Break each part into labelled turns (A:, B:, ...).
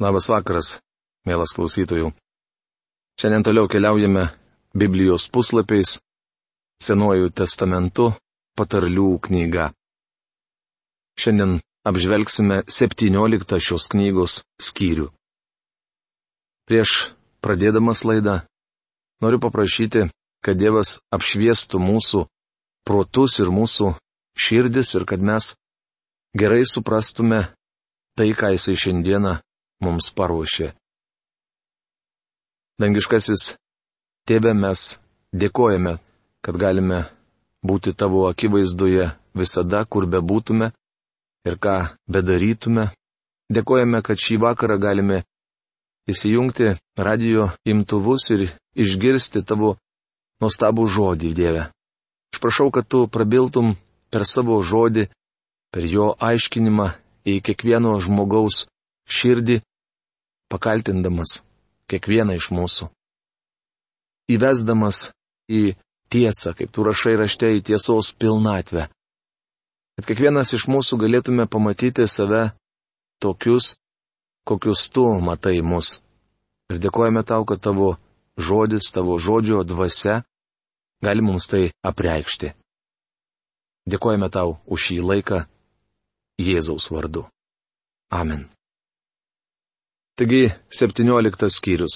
A: Labas vakaras, mielas klausytojų. Šiandien toliau keliaujame Biblijos puslapiais, Senuoju testamentu, patarlių knyga. Šiandien apžvelgsime 17 šios knygos skyrių. Prieš pradėdamas laidą, noriu paprašyti, kad Dievas apšviestų mūsų protus ir mūsų širdis ir kad mes gerai suprastume tai, ką Jisai šiandieną mums paruošė. Dangiškasis, tėve mes dėkojame, kad galime būti tavo akivaizdoje visada, kur bebūtume ir ką bedarytume. Dėkojame, kad šį vakarą galime įsijungti radio imtuvus ir išgirsti tavo nuostabų žodį, Dieve. Aš prašau, kad tu prabiltum per savo žodį, per jo aiškinimą į kiekvieno žmogaus širdį pakaltindamas kiekvieną iš mūsų. Įvesdamas į tiesą, kaip tu rašai rašte į tiesos pilnatvę. Kad kiekvienas iš mūsų galėtume pamatyti save tokius, kokius tu matai mus. Ir dėkojame tau, kad tavo žodis, tavo žodžio dvasia gali mums tai apreikšti. Dėkojame tau už šį laiką Jėzaus vardu. Amen. Taigi, 17 skyrius.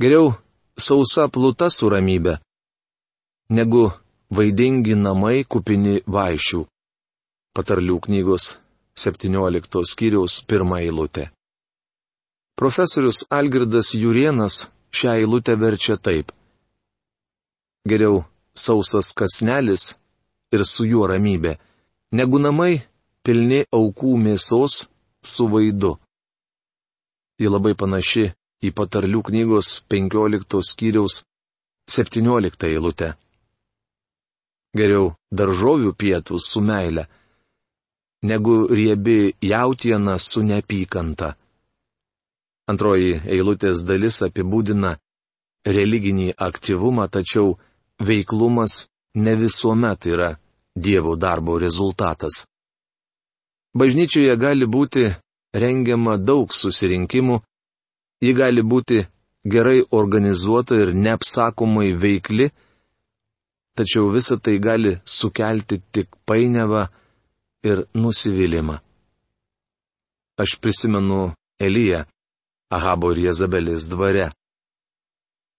A: Geriau sausa pluta su ramybė, negu vaidingi namai kupini vaišių. Patarlių knygos 17 skyriaus pirmą eilutę. Profesorius Algirdas Jurienas šią eilutę verčia taip. Geriau sausas kasnelis ir su juo ramybė, negu namai pilni aukų mėsos su vaidu. Ji labai panaši į patarlių knygos 15 skyriaus 17 eilutę. Geriau daržovių pietų su meile, negu riebi jautiena su neapykanta. Antroji eilutės dalis apibūdina religinį aktyvumą, tačiau veiklumas ne visuomet yra Dievo darbo rezultatas. Bažnyčioje gali būti rengiama daug susirinkimų, ji gali būti gerai organizuota ir neapsakomai veikli, tačiau visa tai gali sukelti tik painiavą ir nusivylimą. Aš prisimenu Eliją, Ahabo ir Jezabelės dvare.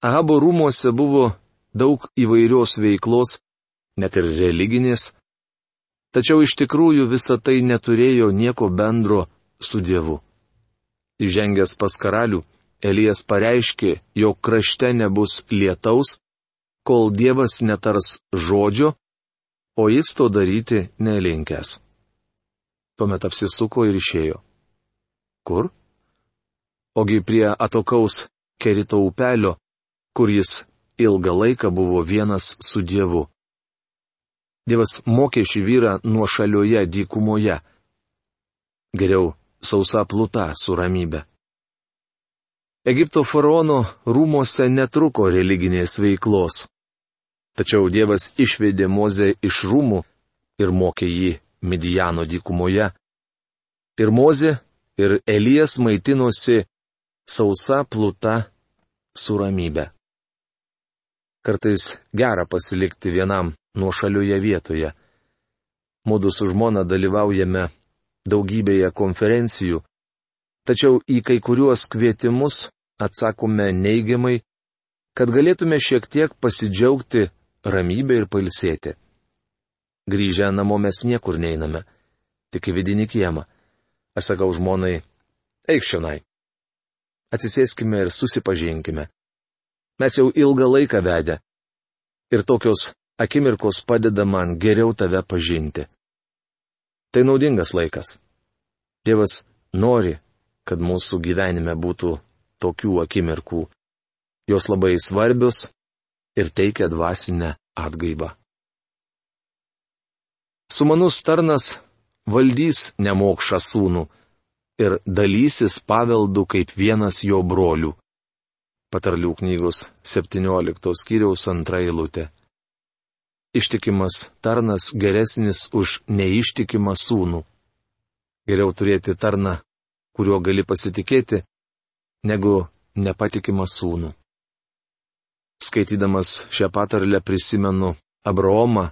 A: Ahabo rūmose buvo daug įvairios veiklos, net ir religinės, tačiau iš tikrųjų visa tai neturėjo nieko bendro su Dievu. Įžengęs pas karalių, Elijas pareiškė, jog krašte nebus lietaus, kol Dievas netars žodžio, o jis to daryti nelinkęs. Tuomet apsisuko ir išėjo. Kur? Ogi prie atokaus kerito upelio, kur jis ilgą laiką buvo vienas su Dievu. Dievas mokė šį vyrą nuo šalioje dykumoje. Geriau sausa pluta su ramybė. Egipto faraono rūmose netruko religinės veiklos. Tačiau Dievas išvedė Mozę iš rūmų ir mokė jį Midijano dykumoje. Ir Mozė, ir Elijas maitinosi sausa pluta su ramybė. Kartais gera pasilikti vienam nuošalioje vietoje. Mūdu su žmona dalyvaujame daugybėje konferencijų, tačiau į kai kuriuos kvietimus atsakome neigiamai, kad galėtume šiek tiek pasidžiaugti ramybę ir pailsėti. Grįžę namo mes niekur neiname, tik į vidinį kiemą. Aš sakau žmonai, eik šionai. Atsisėskime ir susipažinkime. Mes jau ilgą laiką vedę. Ir tokios akimirkos padeda man geriau tave pažinti. Tai naudingas laikas. Dievas nori, kad mūsų gyvenime būtų tokių akimirkų. Jos labai svarbios ir teikia dvasinę atgaivą. Sumanus tarnas valdys nemokšą sūnų ir dalysis paveldų kaip vienas jo brolių. Patarlių knygos 17 skyriaus antra eilutė ištikimas tarnas geresnis už neištikimą sūnų. Geriau turėti tarną kuriuo gali pasitikėti, negu nepatikimą sūnų. Skaitydamas šią patarlę prisimenu Abraomą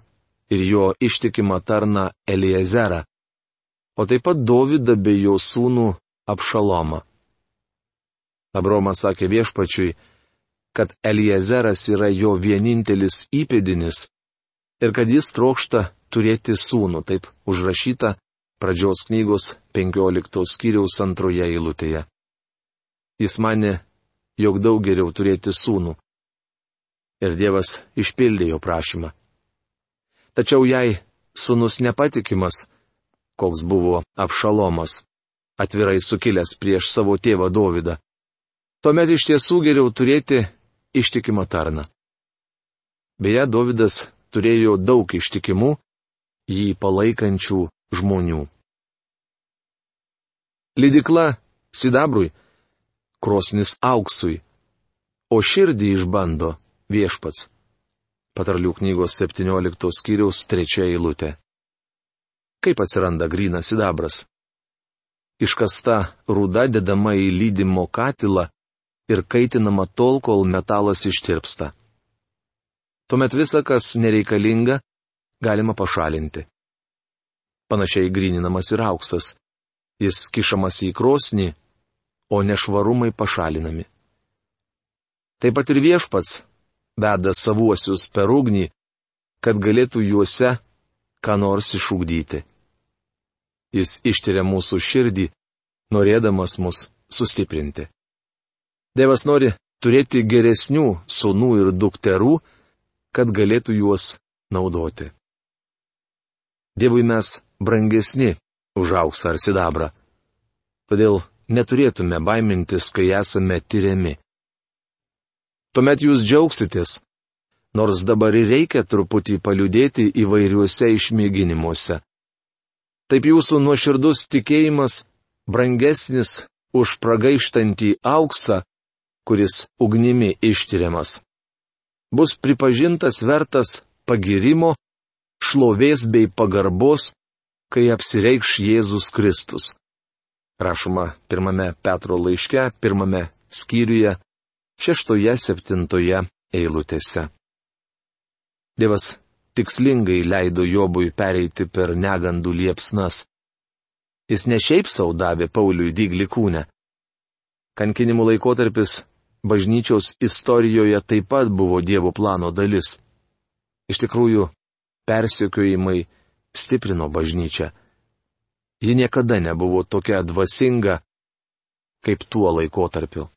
A: ir jo ištikimą tarną Eliezerą, o taip pat Dovydą bei jo sūnų Apšalomą. Abromas sakė viešpačiui, kad Eliezeras yra jo vienintelis įpėdinis ir kad jis trokšta turėti sūnų, taip užrašyta pradžios knygos 15 skyriaus antroje eilutėje. Jis mane, jog daug geriau turėti sūnų. Ir Dievas išpildė jo prašymą. Tačiau jei sūnus nepatikimas, koks buvo apšalomas, atvirai sukilęs prieš savo tėvą Dovydą, tuomet iš tiesų geriau turėti ištikimą tarną. Beje, Dovydas turėjo daug ištikimų, jį palaikančių žmonių. Lidikla sidabrui, krosnis auksui, o širdį išbando viešpats. Patarlių knygos 17 skyriaus 3 eilutė. Kaip atsiranda grinas sidabras? Iškasta rūda dedama į lydimo katilą ir kaitinama tol, kol metalas ištirpsta. Tuomet visa, kas nereikalinga, galima pašalinti. Panašiai grininamas ir auksas jis kišamas į krosnį, o nešvarumai pašalinami. Taip pat ir viešpats veda savuosius per ugnį, kad galėtų juose ką nors išugdyti. Jis ištiria mūsų širdį, norėdamas mus sustiprinti. Dievas nori turėti geresnių sunų ir dukterų, kad galėtų juos naudoti. Dievui mes brangesni už auksą ar sidabrą. Todėl neturėtume baimintis, kai esame tyriami. Tuomet jūs džiaugsitės, nors dabar ir reikia truputį paliudėti įvairiuose išmėginimuose. Taip jūsų nuoširdus tikėjimas brangesnis už pragaištantį auksą, kuris ugnimi ištyriamas. Bus pripažintas vertas pagirimo, šlovės bei pagarbos, kai apsireikš Jėzus Kristus. Rašoma pirmame Petro laiške, pirmame skyriuje, šeštoje, septintoje eilutėse. Dievas tikslingai leido Jobui pereiti per negandų liepsnas. Jis ne šiaip savo davė Pauliui dyglį kūnę. Kankinimų laikotarpis bažnyčios istorijoje taip pat buvo Dievo plano dalis. Iš tikrųjų, persekiojimai stiprino bažnyčią. Ji niekada nebuvo tokia dvasinga, kaip tuo laikotarpiu.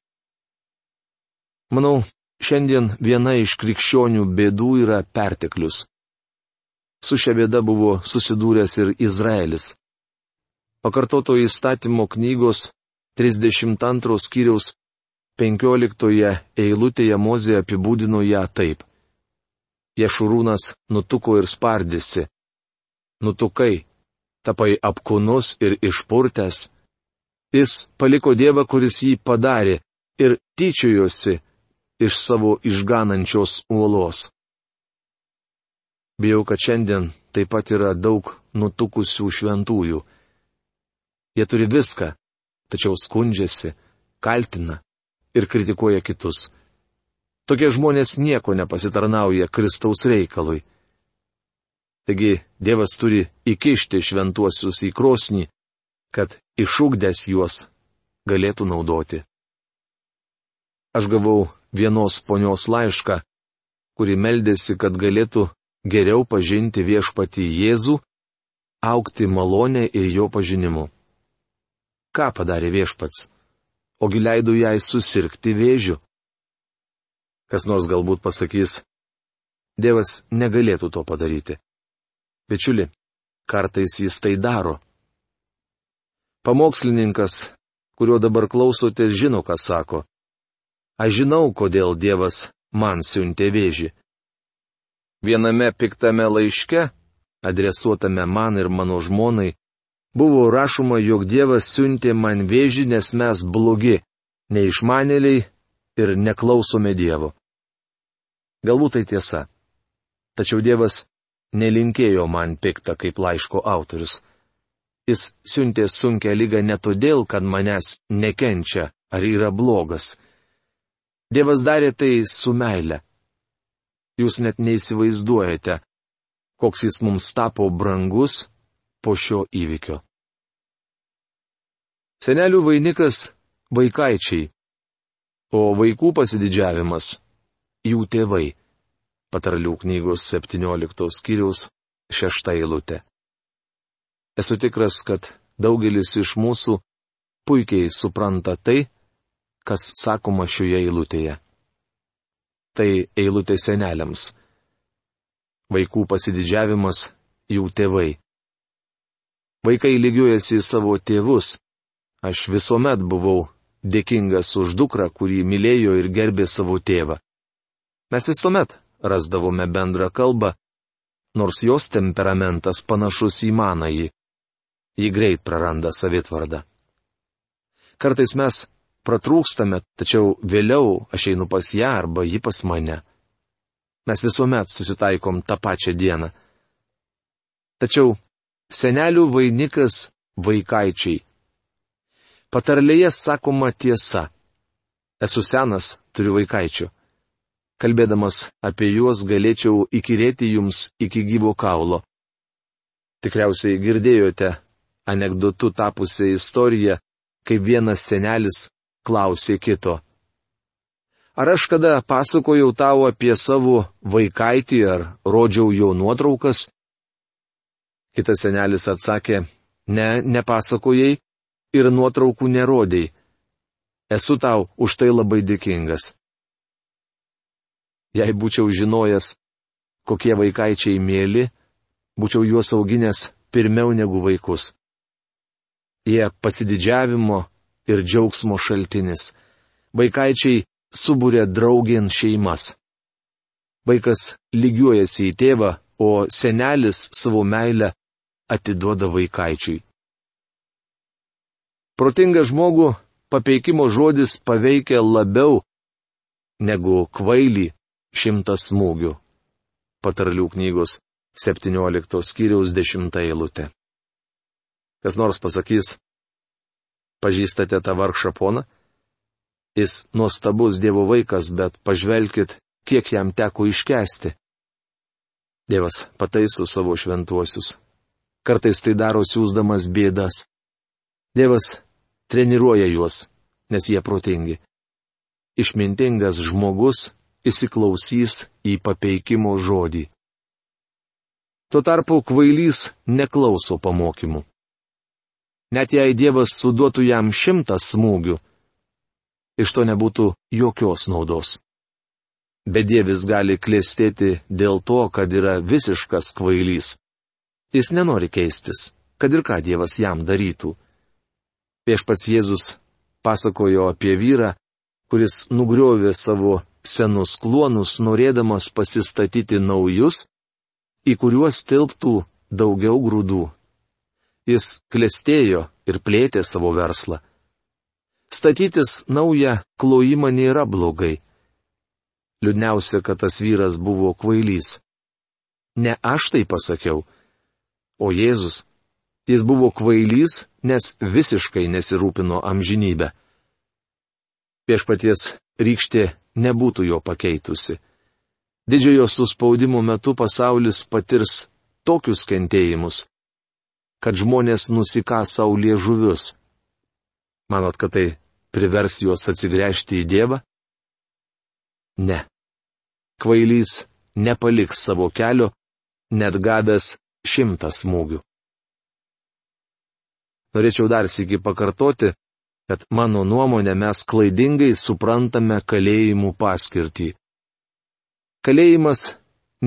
A: Manau, šiandien viena iš krikščionių bėdų yra perteklius. Su šia bėda buvo susidūręs ir Izraelis. Pakartoto įstatymo knygos 32 skyriaus 15 eilutėje Mozė apibūdino ją taip. Ješurūnas nutuko ir spardėsi, nutukai, tapai apkūnus ir išpurtęs. Jis paliko Dievą, kuris jį padarė, ir tyčiojosi iš savo išganančios uolos. Bijau, kad šiandien taip pat yra daug nutukusių šventųjų. Jie turi viską, tačiau skundžiasi, kaltina ir kritikuoja kitus. Tokie žmonės nieko nepasitarnauja Kristaus reikalui. Taigi Dievas turi įkišti šventuosius į krosnį, kad išugdęs juos galėtų naudoti. Aš gavau vienos ponios laišką, kuri meldėsi, kad galėtų geriau pažinti viešpatį Jėzų, aukti malonę ir jo pažinimu. Ką padarė viešpats? Ogi leido jai susirgti vėžiu. Kas nors galbūt pasakys, Dievas negalėtų to padaryti. Bičiuli, kartais jis tai daro. Pamokslininkas, kurio dabar klausotės, žino, ką sako. Aš žinau, kodėl Dievas man siuntė vėžį. Viename piktame laiške, adresuotame man ir mano žmonai, buvo rašoma, jog Dievas siuntė man vėžį, nes mes blogi, neišmanėliai ir neklausome Dievo. Galbūt tai tiesa. Tačiau Dievas nelinkėjo man piktą kaip laiško autorius. Jis siuntė sunkę lygą ne todėl, kad manęs nekenčia ar yra blogas. Dievas darė tai su meile. Jūs net neįsivaizduojate, koks jis mums tapo brangus po šio įvykio. Senelių vainikas - vaikaičiai, o vaikų pasididžiavimas - jų tėvai. Patarlių knygos 17 skyriaus 6 eilutė. Esu tikras, kad daugelis iš mūsų puikiai supranta tai, kas sakoma šioje eilutėje. Tai eilutė seneliams. Vaikų pasididžiavimas - jų tėvai. Vaikai lygiuojasi į savo tėvus. Aš visuomet buvau dėkingas už dukrą, kurį mylėjo ir gerbė savo tėvą. Mes visuomet rasdavome bendrą kalbą, nors jos temperamentas panašus į manąjį. Ji greit praranda savitvardą. Kartais mes pratrūkstame, tačiau vėliau aš einu pas ją arba ji pas mane. Mes visuomet susitaikom tą pačią dieną. Tačiau senelių vainikas vaikaičiai. Patarlėje sakoma tiesa. Esu senas, turiu vaikaičių. Kalbėdamas apie juos galėčiau įkirėti jums iki gyvo kaulo. Tikriausiai girdėjote anegdotų tapusią istoriją, kaip vienas senelis klausė kito. Ar aš kada pasakojau tau apie savo vaikaitį ar rodžiau jo nuotraukas? Kitas senelis atsakė, ne, nepasakojai ir nuotraukų nerodėjai. Esu tau už tai labai dėkingas. Jei būčiau žinojęs, kokie vaikaičiai mėly, būčiau juos auginęs pirmiau negu vaikus. Jie pasididžiavimo ir džiaugsmo šaltinis. Vaikaičiai subūrė draugien šeimas. Vaikas lygiuojasi į tėvą, o senelis savo meilę atiduoda vaikaičiui. Protingą žmogų papeikimo žodis paveikia labiau negu kvailį šimtas smūgių. Patarlių knygos 17 skyriaus 10 eilutė. Kas nors pasakys, pažįstate tą vargšą poną? Jis nuostabus Dievo vaikas, bet pažvelkit, kiek jam teko iškesti. Dievas pataiso savo šventuosius. Kartais tai daro siūsdamas bėdas. Dievas treniruoja juos, nes jie protingi. Išmintingas žmogus įsiklausys į papeikimo žodį. Tuo tarpu kvailys neklauso pamokymų. Net jei Dievas suduotų jam šimtą smūgių, iš to nebūtų jokios naudos. Bedievis gali klėstėti dėl to, kad yra visiškas kvailys. Jis nenori keistis, kad ir ką Dievas jam darytų. Viešpats Jėzus pasakojo apie vyrą, kuris nugriovė savo senus klonus, norėdamas pasistatyti naujus, į kuriuos tilptų daugiau grūdų. Jis klestėjo ir plėtė savo verslą. Statytis naują klojimą nėra blogai. Liūdniausia, kad tas vyras buvo kvailys. Ne aš tai pasakiau, o Jėzus. Jis buvo kvailys, nes visiškai nesirūpino amžinybę. Viešpaties rykštė nebūtų jo pakeitusi. Didžiojo suspaudimo metu pasaulis patirs tokius kentėjimus, kad žmonės nusika savo liežuvius. Manot, kad tai privers juos atsigręžti į Dievą? Ne. Kvailys nepaliks savo kelio, net gavęs šimtą smūgių. Norėčiau dar sėki pakartoti, kad mano nuomonė mes klaidingai suprantame kalėjimų paskirtį. Kalėjimas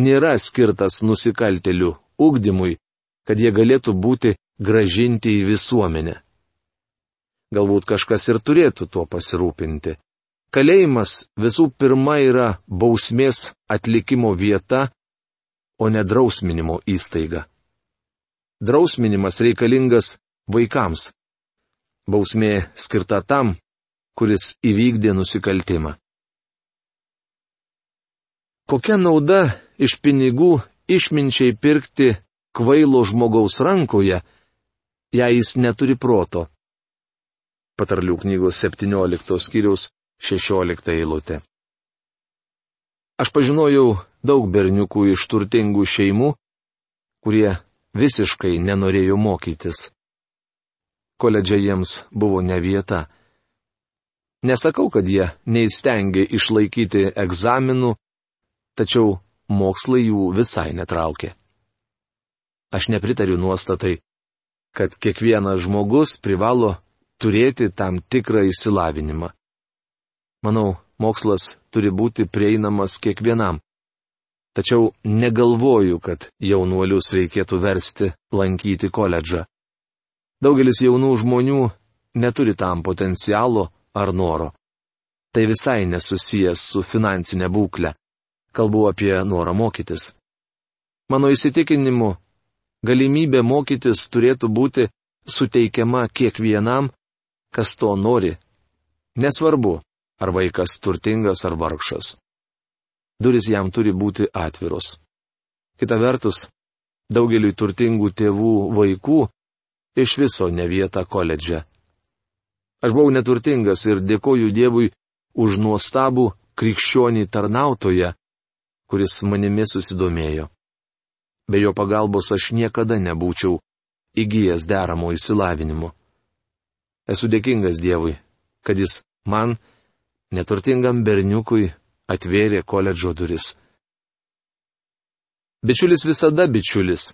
A: nėra skirtas nusikaltelių ugdymui, kad jie galėtų būti gražinti į visuomenę. Galbūt kažkas ir turėtų tuo pasirūpinti. Kalėjimas visų pirma yra bausmės atlikimo vieta, o ne drausminimo įstaiga. Drausminimas reikalingas vaikams. Bausmė skirta tam, kuris įvykdė nusikaltimą. Kokia nauda iš pinigų išminčiai pirkti kvailo žmogaus rankoje, jei jis neturi proto. Patarlių knygos 17 skyriaus 16 eilutė. Aš pažinojau daug berniukų iš turtingų šeimų, kurie visiškai nenorėjo mokytis. Koledžia jiems buvo ne vieta. Nesakau, kad jie neįstengė išlaikyti egzaminų, tačiau mokslai jų visai netraukė. Aš nepritariu nuostatai, kad kiekvienas žmogus privalo turėti tam tikrą išsilavinimą. Manau, mokslas turi būti prieinamas kiekvienam. Tačiau negalvoju, kad jaunuolius reikėtų versti lankyti koledžą. Daugelis jaunų žmonių neturi tam potencialo ar noro. Tai visai nesusijęs su finansinė būklė. Kalbu apie norą mokytis. Mano įsitikinimu, galimybė mokytis turėtų būti suteikiama kiekvienam, kas to nori. Nesvarbu, ar vaikas turtingas ar vargšas. Duris jam turi būti atviros. Kita vertus, daugeliui turtingų tėvų vaikų iš viso ne vieta koledže. Aš buvau neturtingas ir dėkoju Dievui už nuostabų krikščionį tarnautoją, kuris manimi susidomėjo. Be jo pagalbos aš niekada nebūčiau įgyjęs deramo įsilavinimo. Esu dėkingas Dievui, kad jis man, neturtingam berniukui, atvėrė koledžo duris. Bičiulis visada bičiulis,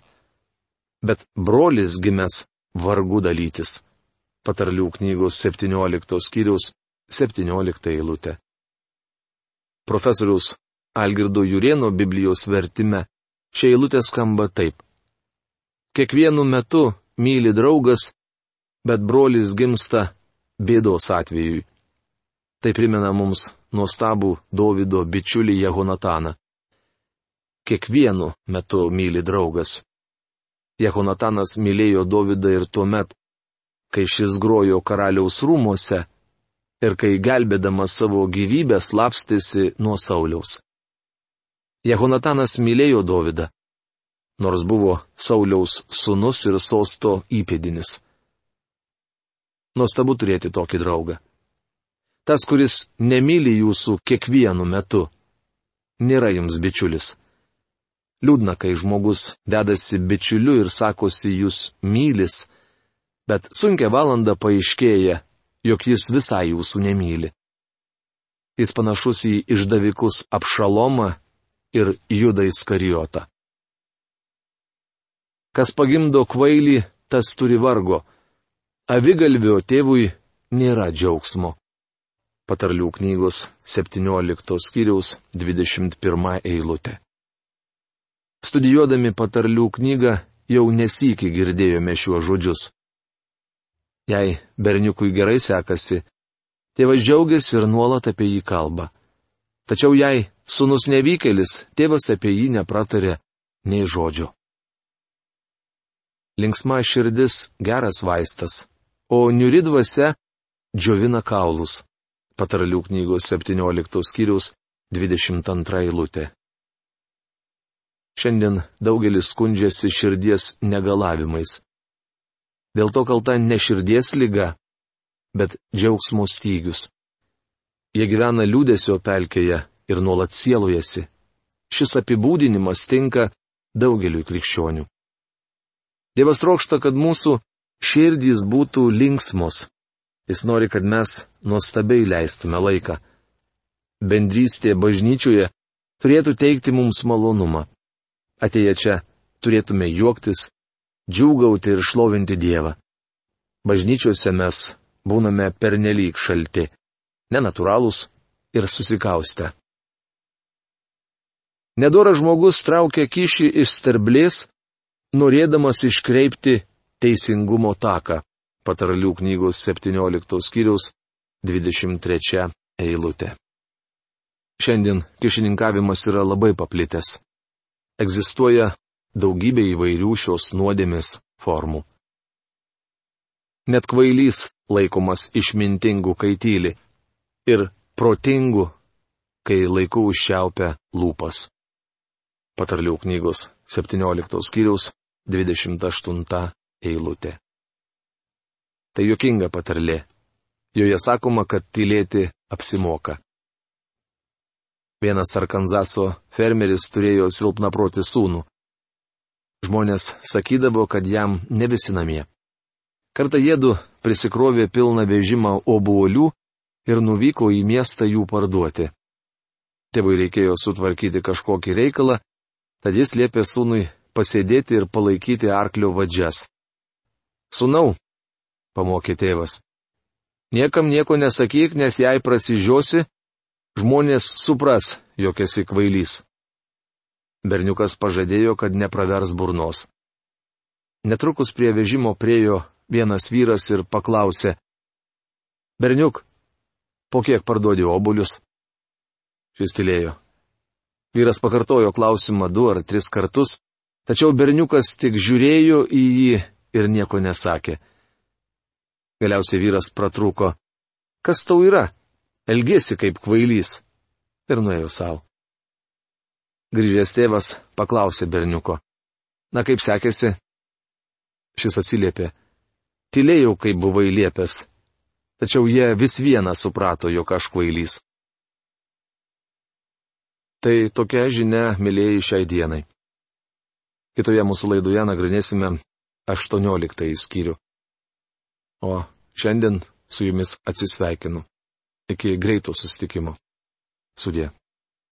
A: bet brolis gimęs vargu dalytis patarlių knygos 17 skyriaus 17 eilutė. Profesorius Algirdo Jurieno Biblijos vertime šia eilutė skamba taip. Kiekvienu metu myli draugas, bet brolis gimsta bėdos atvejui. Tai primena mums nuostabų Davido bičiulį Jehonataną. Kiekvienu metu myli draugas. Jehonatanas mylėjo Davidą ir tuo met, kai šis grojo karaliaus rūmose ir kai gelbėdamas savo gyvybę slapstėsi nuo Sauliaus. Jehonatanas mylėjo Dovydą, nors buvo Sauliaus sunus ir sosto įpėdinis. Nuostabu turėti tokį draugą. Tas, kuris nemyli jūsų kiekvienu metu, nėra jums bičiulis. Liūdna, kai žmogus dedasi bičiuliu ir sakosi jūs mylis, bet sunkia valanda paaiškėja, jog jis visai jūsų nemyli. Jis panašus į išdavikus apšalomą ir judą įskariotą. Kas pagimdo kvailį, tas turi vargo. Avigalvio tėvui nėra džiaugsmo. Patarlių knygos 17 skyriaus 21 eilutė. Studijuodami patarlių knygą jau nesikį girdėjome šiuos žodžius. Jei berniukui gerai sekasi, tėvas džiaugiasi ir nuolat apie jį kalba. Tačiau jei sunus nevykėlis, tėvas apie jį nepratarė nei žodžio. Linksma širdis geras vaistas, o niuri dvasia džiovina kaulus. Patarlių knygos 17 skyrius 22 eilutė. Šiandien daugelis skundžiasi širdies negalavimais. Dėl to kalta ne širdies lyga, bet džiaugsmo stygius. Jie gyvena liūdėsio pelkėje ir nuolat sielojasi. Šis apibūdinimas tinka daugeliui krikščionių. Dievas trokšta, kad mūsų širdys būtų linksmos. Jis nori, kad mes nuostabiai leistume laiką. Bendrystė bažnyčioje turėtų teikti mums malonumą. Atėję čia turėtume juoktis, džiūgauti ir šlovinti Dievą. Bažnyčiose mes būname pernelyg šalti, nenatūralūs ir susikaustę. Nedoras žmogus traukia kišį iš sterblės, norėdamas iškreipti teisingumo taką. Patarlių knygos 17 skyriaus 23 eilutė. Šiandien kišininkavimas yra labai paplitęs. Egzistuoja daugybė įvairių šios nuodėmės formų. Net kvailys laikomas išmintingų kaitylį ir protingų, kai laiku užšiaupia lūpas. Patarlių knygos 17 skyriaus 28 eilutė. Tai jokinga patarlė. Joje sakoma, kad tylėti apsimoka. Vienas Arkanzaso fermeris turėjo silpną protį sūnų. Žmonės sakydavo, kad jam nebesi namie. Kartą jėdu prisikrovė pilną vežimą obuolių ir nuvyko į miestą jų parduoti. Tėvui reikėjo sutvarkyti kažkokį reikalą, tad jis liepė sūnui pasėdėti ir palaikyti arklio vadžias. Sūnau, pamokė tėvas. Niekam nieko nesakyk, nes jei prasižiosi, žmonės supras, jog esi kvailys. Berniukas pažadėjo, kad nepravers burnos. Netrukus prie vežimo priejo vienas vyras ir paklausė. Berniuk, po kiek parduodi obulius? Šis tylėjo. Vyras pakartojo klausimą du ar tris kartus, tačiau berniukas tik žiūrėjo į jį ir nieko nesakė. Galiausiai vyras pratrūko. Kas tau yra? Elgėsi kaip kvailys. Ir nuėjo savo. Grįžęs tėvas paklausė berniuko. Na kaip sekėsi? Šis atsiliepė. Tylėjau, kaip buvai liepęs. Tačiau jie vis vieną suprato, jog aš kvailys. Tai tokia žinia, mėlyjei, šiai dienai. Kitoje mūsų laidoje nagrinėsime 18 skyrių. O šiandien su jumis atsisveikinu. Iki greito susitikimo. Sudė.